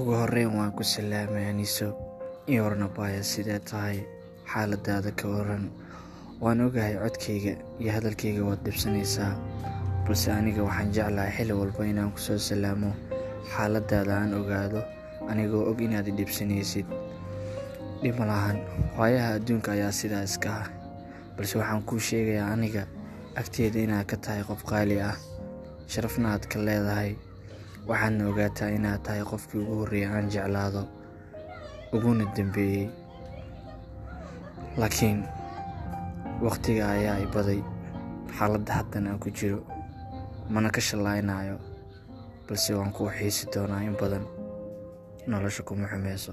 ugu horreyn waan ku salaamay aniso io warnabaya sidee tahay xaaladaada ka waran waan ogahay codkayga iyo hadalkayga waad dhibsanaysaa balse aniga waxaan jeclahay xilli walba inaan ku soo salaamo. Xaaladaada aan ogaado anigoo og inaad dhibsanaysid. Dhib ma lahan waayaha adduunka ayaa sidaa iska ah balse waxaan kuu sheegayaa aniga agteeda inaad ka tahay qof qaali ah. Sharafna aad ka leedahay waxaadna ogaataa inaad tahay qofkii ugu horreeyay aan jeclaado uguna dambeeyey laakiin wakhtiga ayaa i baday. Xaaladda haddan aan ku jiro. Mana ka shallaaynayo balse waan kuu xiisi doonaa in badan nolosha kuma xumeyso